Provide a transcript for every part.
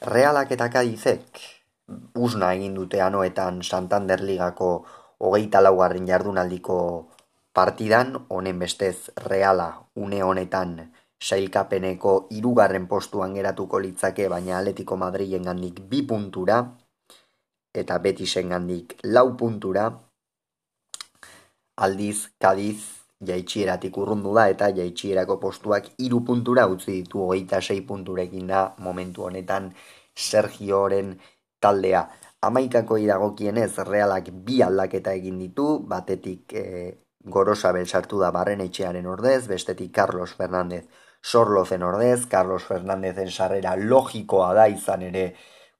Realak eta Kadizek usna egin dute anoetan Santander Ligako hogeita laugarren jardunaldiko partidan, honen bestez Reala une honetan sailkapeneko irugarren postuan geratuko litzake, baina Atletico Madrilen gandik bi puntura, eta Betisen gandik lau puntura, aldiz, Kadiz, jaitxieratik urrundu da, eta jaitxierako postuak iru puntura utzi ditu hogeita sei punturekin da momentu honetan Sergioren taldea. Amaikako idagokienez realak bi aldaketa egin ditu, batetik e, Gorosabel sartu da barren etxearen ordez, bestetik Carlos Fernández sorlozen ordez, Carlos Fernandezen sarrera logikoa da izan ere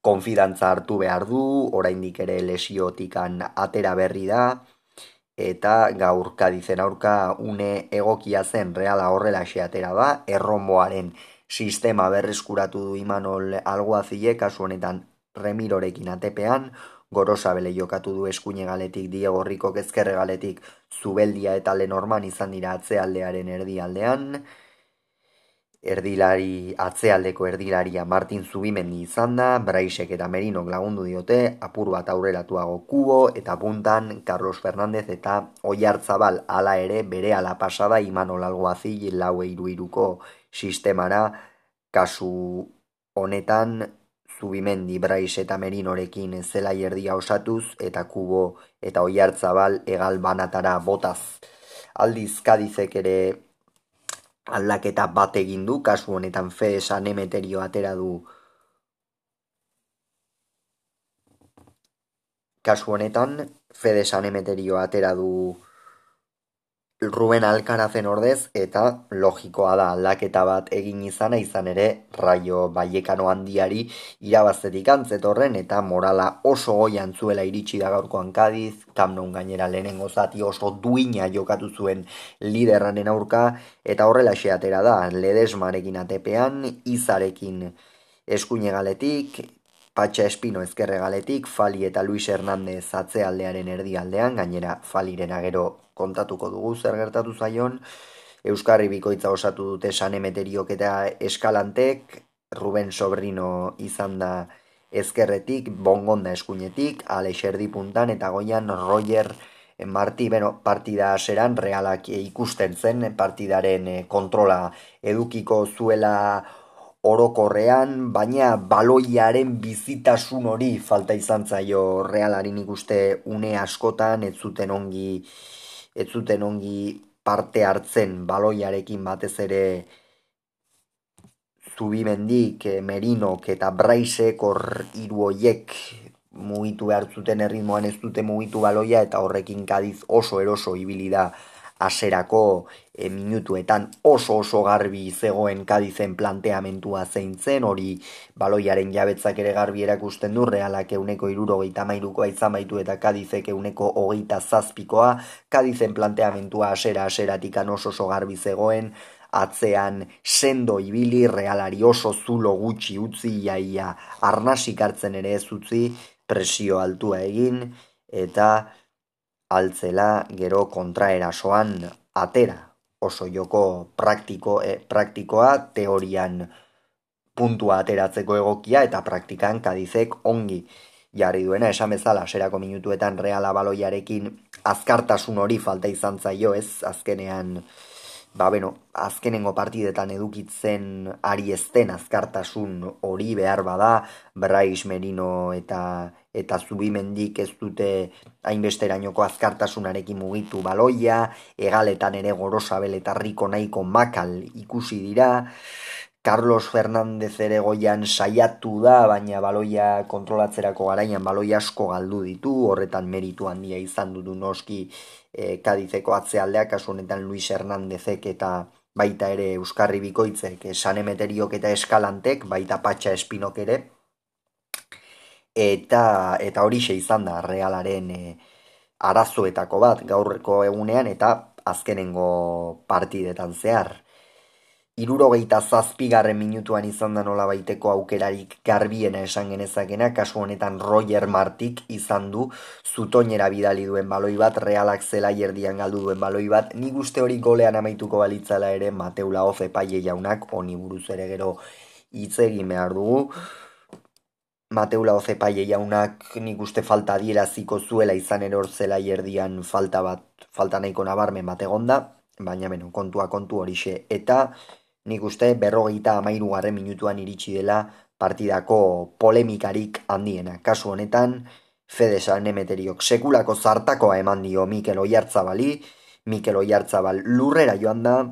konfidantza hartu behar du, oraindik ere lesiotikan atera berri da, eta gaur kadizen aurka une egokia zen reala horrela atera da, erromboaren sistema berreskuratu du Imanol Alguazile, kasu honetan Remirorekin atepean, Gorosabele jokatu du eskuine galetik, Diego Rico kezkerre galetik, Zubeldia eta Lenorman izan dira atzealdearen erdialdean, erdilari atzealdeko erdilaria Martin Zubimendi izan da, Braisek eta Merinok lagundu diote, apur bat aurreratuago kubo, eta puntan Carlos Fernandez eta Oiartzabal ala ere bere ala pasada Imanol Alguazil lau iruiruko sistemara, kasu honetan Zubimendi, Brais eta Merinorekin zela erdia osatuz eta kubo eta oiartzabal egal banatara botaz. Aldiz kadizek ere aldaketa bat egin du, kasu honetan fe esan emeterio atera du. Kasu honetan Fede Sanemeterio atera du Ruben Alkarazen ordez eta logikoa da aldaketa bat egin izana izan ere raio baiekano handiari irabaztetik antzetorren eta morala oso goian zuela iritsi da gaurkoan kadiz, kamnon gainera lehenengo zati oso duina jokatu zuen liderranen aurka eta horrela atera da ledesmarekin atepean, izarekin eskuine galetik, Patxa Espino ezkerre galetik, Fali eta Luis Hernandez atzealdearen erdialdean, gainera Falirena gero kontatuko dugu. Zer gertatu zaion, Euskarri bikoitza osatu dute sanemeteriok eta eskalantek, Ruben Sobrino izan da ezkerretik, bongonda eskuinetik, Alex Erdi puntan eta goian Roger Marti, beno, partida aseran realak ikusten zen, partidaren eh, kontrola edukiko zuela orokorrean, baina baloiaren bizitasun hori falta izan zaio realari ikuste une askotan, ez zuten ongi, ez zuten ongi parte hartzen baloiarekin batez ere zubimendik, eh, merinok eta braisek hor iruoiek mugitu behar zuten erritmoan ez dute mugitu baloia eta horrekin kadiz oso eroso ibili da aserako e, minutuetan oso oso garbi zegoen kadizen planteamentua zein zen, hori. Baloiaren jabetzak ere garbi erakusten du, realak euneko iruro geita mairukoa izan baitu eta kadizek euneko hogeita zazpikoa, kadizen planteamentua asera aseratik oso oso garbi zegoen, atzean sendo ibili realari oso zulo gutxi utzi iaia arnasik hartzen ere ez utzi presio altua egin eta altzela gero kontraerasoan atera. Oso joko praktiko, e, praktikoa teorian puntua ateratzeko egokia eta praktikan kadizek ongi jarri duena. Esan bezala, serako minutuetan reala baloiarekin azkartasun hori falta izan zaio ez, azkenean ba, bueno, azkenengo partidetan edukitzen ari ezten azkartasun hori behar bada, Brais Merino eta eta zubimendik ez dute hainbesterainoko azkartasunarekin mugitu baloia, egaletan ere gorosabel eta riko nahiko makal ikusi dira, Carlos Fernández ere goian saiatu da, baina baloia kontrolatzerako garaian baloia asko galdu ditu, horretan meritu handia izan dudu noski e, kadizeko atzealdea, kasu honetan Luis Hernandezek eta baita ere Euskarri Bikoitzek, e, Sanemeteriok eta Eskalantek, baita Patxa Espinok ere, eta eta hori izan da realaren e, arazoetako bat gaurreko egunean eta azkenengo partidetan zehar irurogeita zazpigarren minutuan izan da nola baiteko aukerarik garbiena esan genezakena, kasu honetan Roger Martik izan du zutoinera bidali duen baloi bat, realak zela jerdian galdu duen baloi bat, nik uste hori golean amaituko balitzala ere Mateula Oze paie jaunak, honi buruz ere gero hitz egin behar dugu. Mateula Ozepaie jaunak nik uste falta adieraziko zuela izan eror zela erdian falta bat, falta nahiko nabarmen bat egonda, baina beno, kontua kontu horixe. Eta nik uste berrogeita amairu minutuan iritsi dela partidako polemikarik handiena. Kasu honetan, Fedesa nemeteriok sekulako zartakoa eman dio Mikel Oiartzabali, Mikel Oiartzabal lurrera joan da,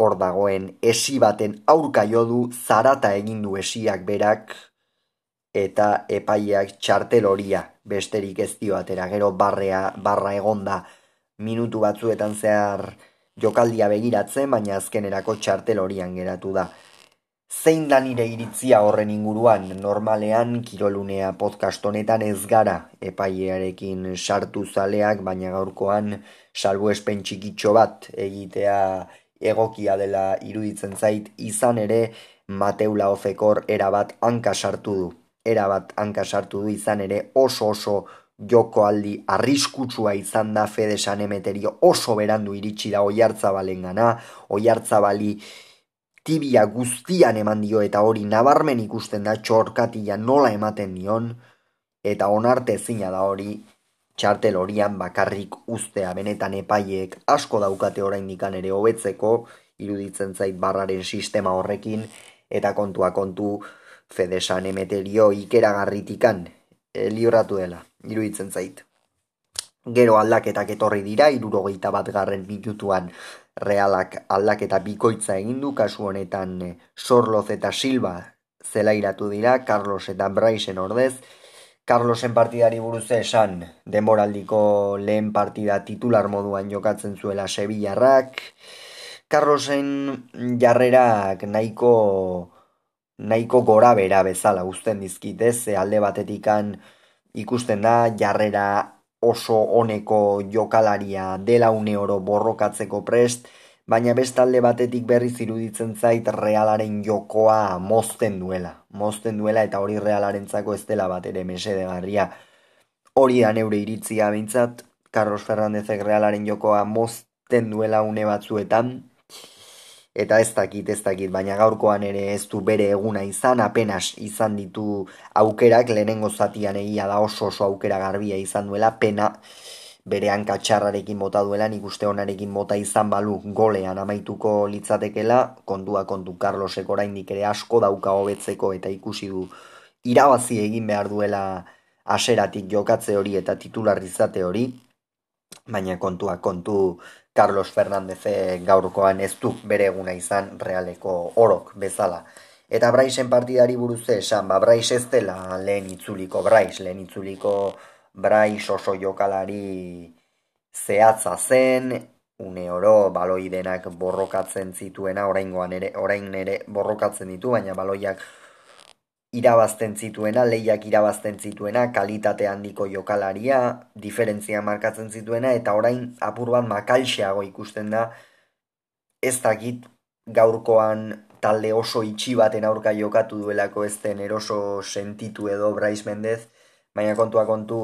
hor dagoen esi baten aurka jodu zarata egin du esiak berak eta epaiak txartel horia besterik ez dio atera. Gero barrea, barra egonda minutu batzuetan zehar jokaldia begiratzen baina azkenerako txartel horian geratu da. Zein da nire iritzia horren inguruan? Normalean kirolunea podcast honetan ez gara epailearekin sartu zaleak baina gaurkoan salbu espen txikitxo bat egitea egokia dela iruditzen zait. Izan ere Mateu Laofekor erabat hanka sartu du erabat hanka sartu du izan ere oso oso joko aldi arriskutsua izan da Fedesan emeterio. Oso berandu iritsi da oiartzabalen gana oiartzabali tibia guztian eman dio eta hori nabarmen ikusten da txorkatila nola ematen dion eta onarte zina da hori txartel horian bakarrik ustea. Benetan epaiek asko daukate oraindikan ere hobetzeko iruditzen zait barraren sistema horrekin eta kontua kontu fedesan emeterio ikeragarritikan e, lioratu dela iruditzen zait. Gero aldaketak etorri dira irurogeita bat garren minutuan realak aldaketa bikoitza egin du kasu honetan eh, Sorloz eta Silva zelairatu dira Carlos eta Braisen ordez. Carlosen partidari buruz esan denboraldiko lehen partida titular moduan jokatzen zuela Sevillarrak. Carlosen jarrerak nahiko nahiko gora bera bezala uzten dizkitez alde batetikan ikusten da jarrera oso oneko jokalaria dela une borrokatzeko prest, baina bestalde batetik berriz iruditzen zait realaren jokoa mozten duela. Mozten duela eta hori realarentzako ez dela bat ere mesedegarria. Hori da neure iritzia bintzat, Carlos Fernandezek realaren jokoa mozten duela une batzuetan, eta ez dakit, ez dakit, baina gaurkoan ere ez du bere eguna izan, apenas izan ditu aukerak, lehenengo zatian egia da oso oso aukera garbia izan duela, pena bere hankatxarrarekin bota duela, nik uste honarekin bota izan balu golean amaituko litzatekela, kontua kontu Carlosek oraindik ere asko dauka hobetzeko eta ikusi du irabazi egin behar duela aseratik jokatze hori eta titularrizate hori, baina kontua kontu Carlos Fernández gaurkoan ez du bere eguna izan realeko orok bezala. Eta Braisen partidari buruz esan, ba, Brais ez dela lehen itzuliko Brais, lehen itzuliko Brais oso jokalari zehatza zen, une oro baloi denak borrokatzen zituena, orain ere, orain ere borrokatzen ditu, baina baloiak irabazten zituena, lehiak irabazten zituena, kalitate handiko jokalaria, diferentzia markatzen zituena, eta orain apur bat makalxeago ikusten da, ez dakit gaurkoan talde oso itxi baten aurka jokatu duelako ez den eroso sentitu edo Brais Mendez, baina kontua kontu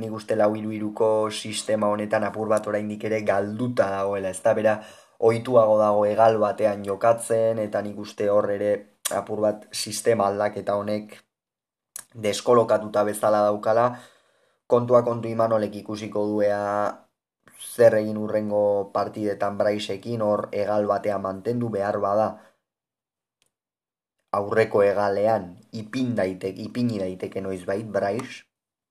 nik uste lau iruko sistema honetan apur bat oraindik ere galduta dagoela, ez da bera oituago dago egal batean jokatzen, eta nik uste hor ere apur bat sistema aldaketa honek deskolokatuta bezala daukala, kontua kontu imanolek ikusiko duea zer egin urrengo partidetan braisekin, hor egal batean mantendu behar bada. Aurreko egalean ipin daitek, ipini daiteke noiz bait brais,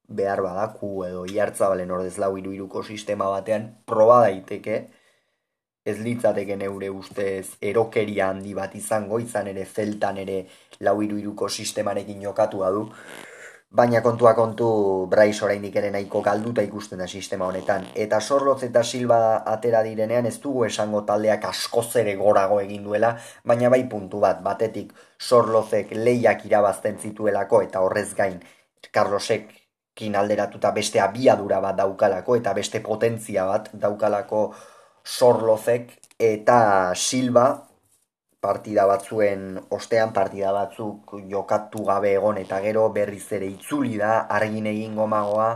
behar bada ku edo iartzabalen ordez lau iruiruko sistema batean proba daiteke, ez litzateke neure ustez erokeria handi bat izango, izan ere zeltan ere lau iruiruko sistemarekin jokatu du, baina kontua kontu Brais oraindik ere nahiko galduta ikusten da sistema honetan. Eta Sorloz eta Silva atera direnean ez dugu esango taldeak askoz ere gorago egin duela, baina bai puntu bat, batetik Sorlozek lehiak irabazten zituelako eta horrez gain Carlosek kin alderatuta beste abiadura bat daukalako eta beste potentzia bat daukalako Sorlozek eta Silva partida batzuen ostean partida batzuk jokatu gabe egon eta gero berriz ere itzuli da argin egin gomagoa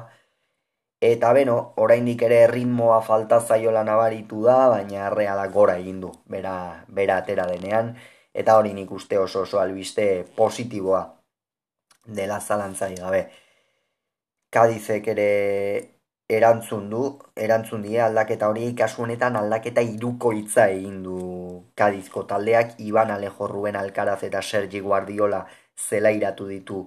eta beno, oraindik ere ritmoa falta zaiola nabaritu da, baina arreala gora egin du, bera, bera atera denean eta hori nik uste oso oso albiste positiboa. dela zalantzari gabe. Kadizek ere erantzun du, erantzun die aldaketa hori kasu honetan aldaketa iruko hitza egin du Kadizko taldeak Iban Alejo Ruben Alcaraz eta Sergi Guardiola zelairatu ditu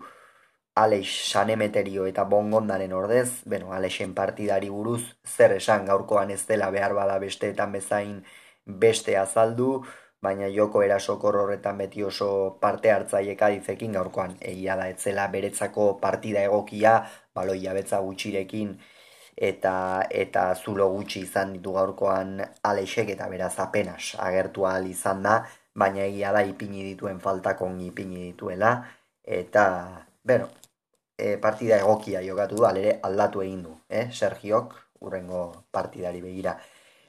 Alex Sanemeterio eta Bongondaren ordez, bueno, Alexen partidari buruz zer esan gaurkoan ez dela behar bada besteetan bezain beste azaldu, baina joko erasokor horretan beti oso parte hartzaile kadizekin gaurkoan egia da etzela beretzako partida egokia, baloia betza gutxirekin eta eta zulo gutxi izan ditu gaurkoan Alexek eta beraz apenas agertu ahal izan da, baina egia da ipini dituen faltakon ipini dituela eta Beno, e, partida egokia jokatu du, alere aldatu egin du, eh? Sergiok, urrengo partidari begira.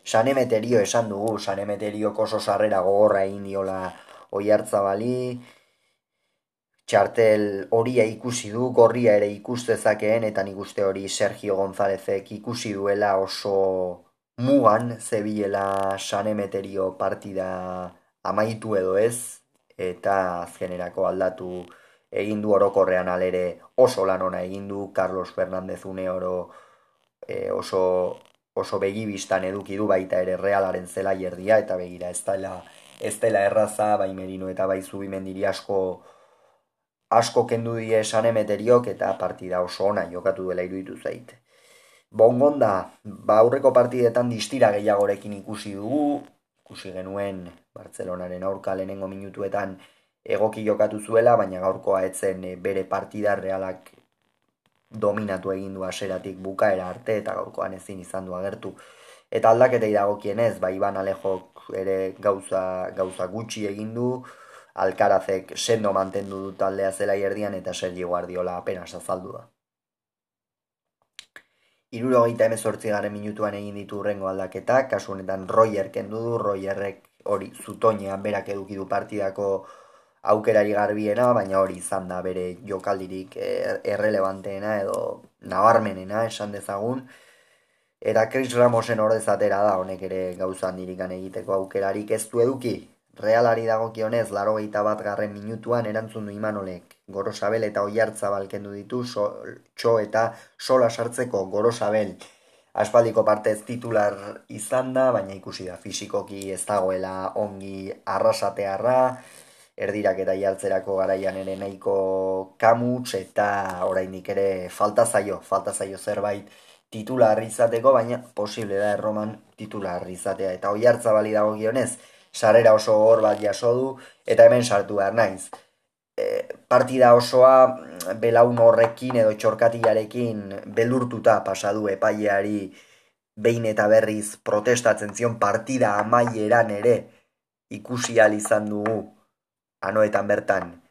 Sanemeterio esan dugu, sanemeteriok oso sarrera gogorra egin diola oi bali, txartel horia ikusi du, gorria ere ikustezakeen, eta nik uste hori Sergio Gonzálezek ikusi duela oso mugan zebilela sanemeterio partida amaitu edo ez, eta azkenerako aldatu egin du orokorrean alere oso lan ona egin du Carlos Fernandez une oro e, oso oso begibistan eduki du baita ere realaren zela jerdia eta begira ez dela ez dela erraza bai merino eta bai zubimendiri asko asko kendu die esan emeteriok eta partida oso ona jokatu dela iruditu zait. Bongonda, ba aurreko partidetan distira gehiagorekin ikusi dugu, ikusi genuen Bartzelonaren aurka lehenengo minutuetan egoki jokatu zuela, baina gaurkoa etzen eh, bere partida realak dominatu egin du aseratik bukaera arte eta gaurkoan ezin izan du agertu. Eta aldaketei dagokien ez, bai Iban Alejok ere gauza, gauza gutxi egin du, Alkarazek sendo mantendu du taldea zela erdian eta Sergi Guardiola apenas azaldu da. Iruro gita emezortzi garen minutuan egin ditu urrengo aldaketak, kasu honetan Royer kendu du, Royerrek hori zutoinean berak eduki du partidako aukerari garbiena, baina hori izan da bere jokaldirik er, errelevanteena edo nabarmenena esan dezagun. Eta Chris Ramosen ordezatera da honek ere gauza handirikan egiteko aukerarik ez du eduki. Realari dagokionez, laro bat garren minutuan erantzun du imanolek. Gorosabel eta oiartza balkendu ditu, so, txo eta sola sartzeko Gorosabel. Aspaldiko partez titular izan da, baina ikusi da fizikoki ez dagoela ongi arrasatearra erdirak eta jaltzerako garaian ere nahiko kamuts eta oraindik ere falta zaio, falta zaio zerbait titular izateko, baina posible da erroman titular izatea. Eta oi hartza bali dago gionez, sarera oso hor bat jaso du, eta hemen sartu behar naiz. E, partida osoa belaun horrekin edo txorkatiarekin belurtuta pasadu epaileari behin eta berriz protestatzen zion partida amaieran ere ikusi izan dugu anoetan bertan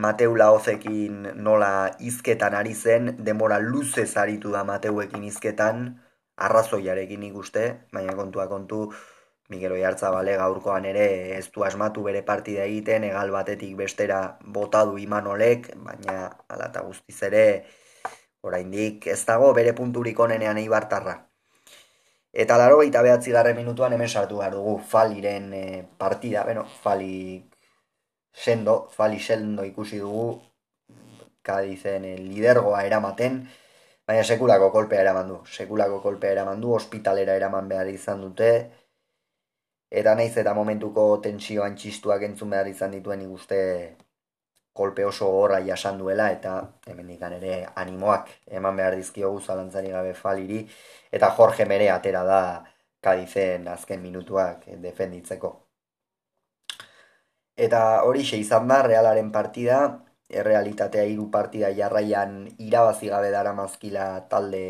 Mateu Laozekin nola izketan ari zen, demora luze zaritu da Mateuekin izketan, arrazoiarekin ikuste, baina kontua kontu, Miguel Oiartza bale gaurkoan ere ez du asmatu bere partida egiten, egal batetik bestera botadu imanolek, baina alata guztiz ere, oraindik ez dago bere punturik onenean eibartarra. Eta laro baita behatzi garren minutuan hemen sartu behar dugu Faliren eh, partida, bueno, Fali sendo, Fali sendo ikusi dugu Kadizen e, lidergoa eramaten, baina sekulako kolpea eraman du, sekulako kolpea eraman du, ospitalera eraman behar izan dute, eta naiz eta momentuko tensioan txistuak entzun behar izan dituen ikuste kolpe oso horra jasan duela eta hemen ere animoak eman behar dizkiogu zalantzari gabe faliri. Eta Jorge Mere atera da Kadizen azken minutuak defenditzeko. Eta hori xe izan da, realaren partida, errealitatea hiru partida jarraian irabazi gabe dara mazkila talde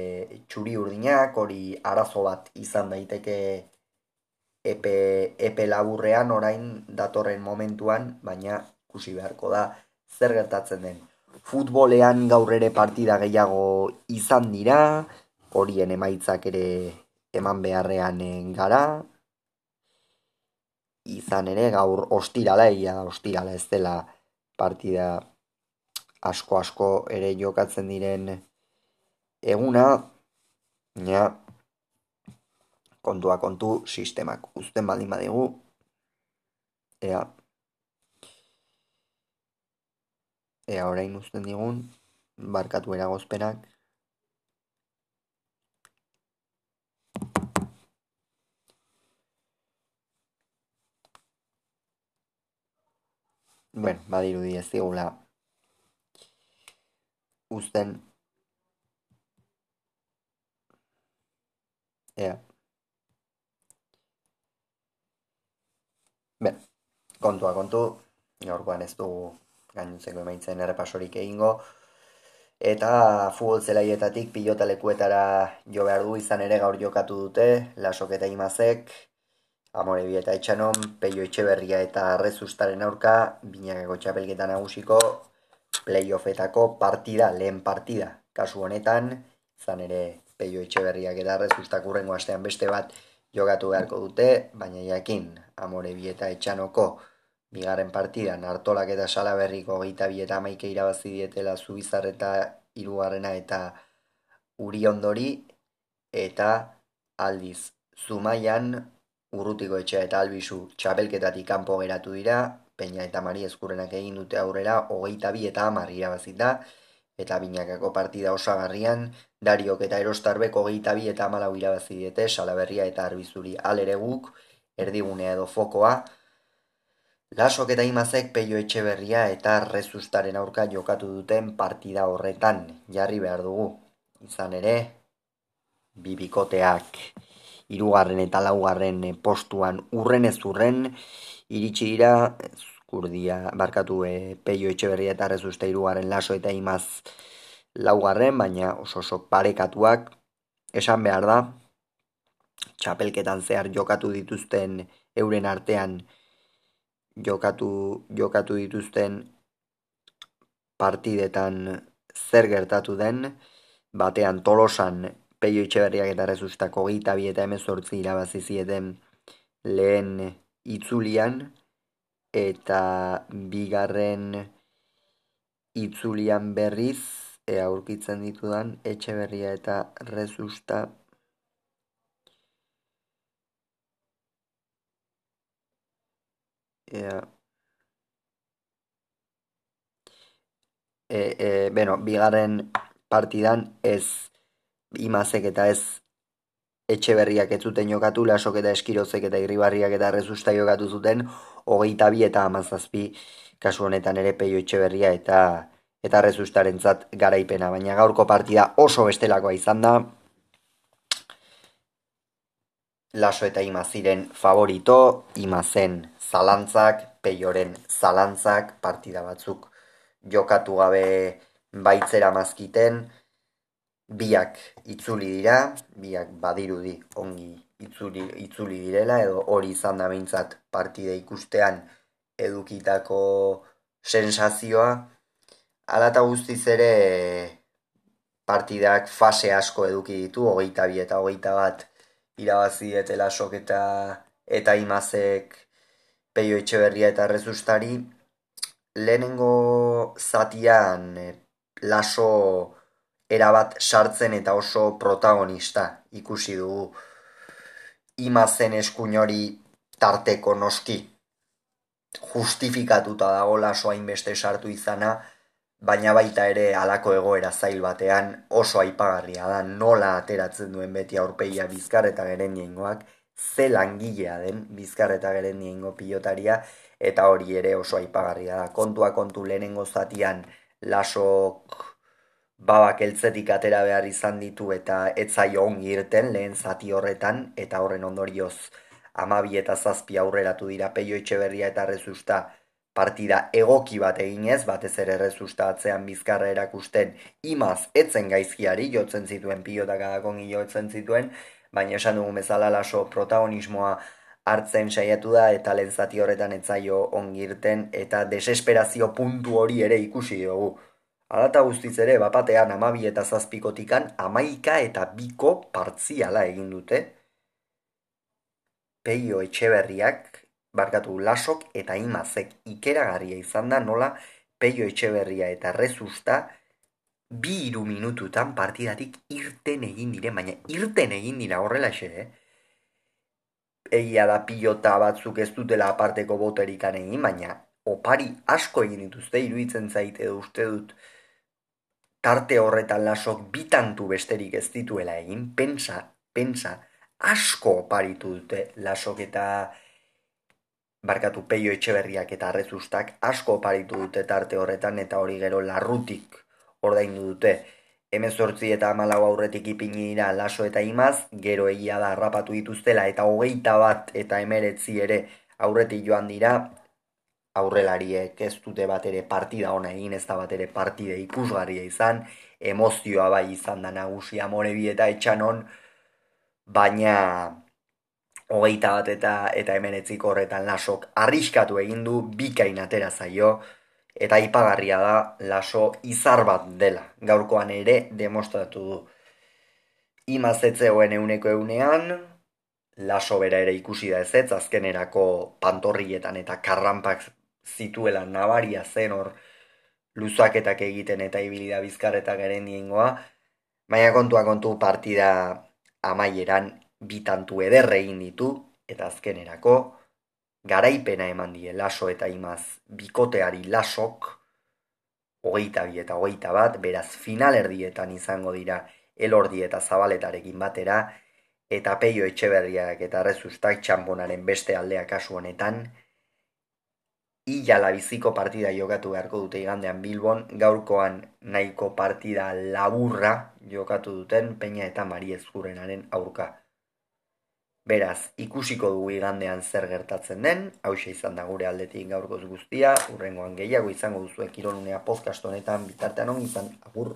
txuri urdinak, hori arazo bat izan daiteke epe, epe laburrean orain datorren momentuan, baina kusi beharko da zer gertatzen den. Futbolean gaur ere partida gehiago izan dira, horien emaitzak ere eman beharrean gara. Izan ere gaur ostirala, ia ostirala ez dela partida asko asko ere jokatzen diren eguna, ja, kontua kontu sistemak uzten baldin badigu, ea, Ea orain uzten digun, barkatu eragozpenak. Bueno, badirudi ez digula uzten. Ea. Ben, kontua kontu, gaurkoan ez dugu gainuntzeko emaitzen errepasorik egingo. Eta futbol zelaietatik pilotalekuetara jo behar du izan ere gaur jokatu dute, lasok eta imazek, amore bi eta etxanon, peio etxeberria eta rezustaren aurka, binakako txapelketa nagusiko, playoffetako partida, lehen partida. Kasu honetan, izan ere peio etxeberriak eta rezustak urrengo astean beste bat jokatu beharko dute, baina jakin, amore bi eta etxanoko, bigarren partidan hartolak eta salaberriko geita bi eta maike irabazi dietela zubizar eta irugarrena eta uri ondori eta aldiz. Zumaian urrutiko etxea eta albizu txapelketatik kanpo geratu dira, peina eta mari eskurrenak egin dute aurrera hogeita bi eta amar irabazita eta binakako partida osagarrian dariok eta erostarbek hogeita bi eta amalau irabazi diete salaberria eta arbizuri alere guk erdigunea edo fokoa Lasok eta imazek peio etxe berria eta rezustaren aurka jokatu duten partida horretan jarri behar dugu. Izan ere, bibikoteak irugarren eta laugarren postuan urren ez urren, iritsi dira, kurdia, barkatu e, peio etxe berria eta rezusta irugarren laso eta imaz laugarren, baina oso oso parekatuak, esan behar da, txapelketan zehar jokatu dituzten euren artean, jokatu, jokatu dituzten partidetan zer gertatu den, batean tolosan peio itxeberriak eta rezustako gita bi eta emezortzi irabazi zieten lehen itzulian, eta bigarren itzulian berriz, ea aurkitzen ditudan, etxe berria eta rezusta Ea. E, e, bueno, bigarren partidan ez imazek eta ez etxe berriak ez zuten jokatu, lasok eta eskirozek eta irribarriak eta rezusta jokatu zuten, hogeita bi eta amazazpi kasu honetan ere peio etxe berria eta eta rezustaren zat garaipena, baina gaurko partida oso bestelakoa izan da, laso eta imaziren favorito, imazen zalantzak, peioren zalantzak, partida batzuk jokatu gabe baitzera mazkiten, biak itzuli dira, biak badirudi ongi itzuli, itzuli direla, edo hori izan da bintzat partida ikustean edukitako sensazioa, alata guztiz ere partidak fase asko eduki ditu, hogeita bi eta hogeita bat irabazi etela sok eta, eta imazek peio etxeberria eta rezustari, lehenengo zatian eh, laso erabat sartzen eta oso protagonista ikusi dugu. Imazen eskuin hori tarteko noski justifikatuta dago laso hainbeste sartu izana, baina baita ere halako egoera zail batean oso aipagarria da nola ateratzen duen beti aurpegia bizkar eta geren ze langilea den bizkar eta geren pilotaria eta hori ere oso aipagarria da. Kontua kontu lehenengo zatian lasok babak eltzetik atera behar izan ditu eta etzai ongi irten lehen zati horretan eta horren ondorioz amabi eta zazpi aurreratu dira peio etxe eta rezusta partida egoki bat eginez, batez ere rezusta atzean bizkarra erakusten imaz etzen gaizkiari, jotzen zituen pilotak adakon jotzen zituen, baina esan dugu bezala laso protagonismoa hartzen saiatu da eta lehen horretan etzaio ongirten eta desesperazio puntu hori ere ikusi dugu. Alata guztiz ere, bapatean amabi eta zazpikotikan amaika eta biko partziala egin dute. Peio etxeberriak barkatu lasok eta imazek ikeragarria izan da nola peio etxeberria eta rezusta bi iru minututan partidatik irten egin dire, baina irten egin dira horrela xe, eh? Egia da pilota batzuk ez dutela aparteko boterik egin, baina opari asko egin dituzte, iruditzen zaite edo uste dut, tarte horretan lasok bitantu besterik ez dituela egin, pensa, pensa, asko oparitu dute lasok eta barkatu peio etxeberriak eta arrezustak asko oparitu dute tarte horretan eta hori gero larrutik ordaindu dute. Hemezortzi eta amalau aurretik ipini dira laso eta imaz, gero egia da harrapatu dituztela eta hogeita bat eta emeretzi ere aurretik joan dira, aurrelariek ez dute bat ere partida ona egin, ez da bat ere partide ikusgarria izan, emozioa bai izan da nagusia morebi eta etxanon, baina hogeita bat eta, eta emenetzik horretan lasok arriskatu egin du bikain atera zaio, eta ipagarria da laso izar bat dela, gaurkoan ere demostratu du. Imazetzeoen euneko eunean, laso bera ere ikusi da ez ez, azkenerako pantorrietan eta karrampak zituela nabaria zen hor luzaketak egiten eta ibilida bizkarretak garen diengoa, baina kontua kontu partida amaieran bitantu ederre egin ditu, eta azkenerako, garaipena eman die laso eta imaz bikoteari lasok, hogeita bi eta hogeita bat, beraz finalerdietan izango dira elordi eta zabaletarekin batera, eta peio etxeberriak eta rezustak txamponaren beste aldea kasu honetan, Ila biziko partida jokatu beharko dute igandean Bilbon, gaurkoan nahiko partida laburra jokatu duten Peña eta Mari Ezkurrenaren aurka. Beraz, ikusiko dugu igandean zer gertatzen den, hause izan da gure aldetik gaurkoz guztia, urrengoan gehiago izango duzuek kirolunea podcast honetan bitartean on izan, agur.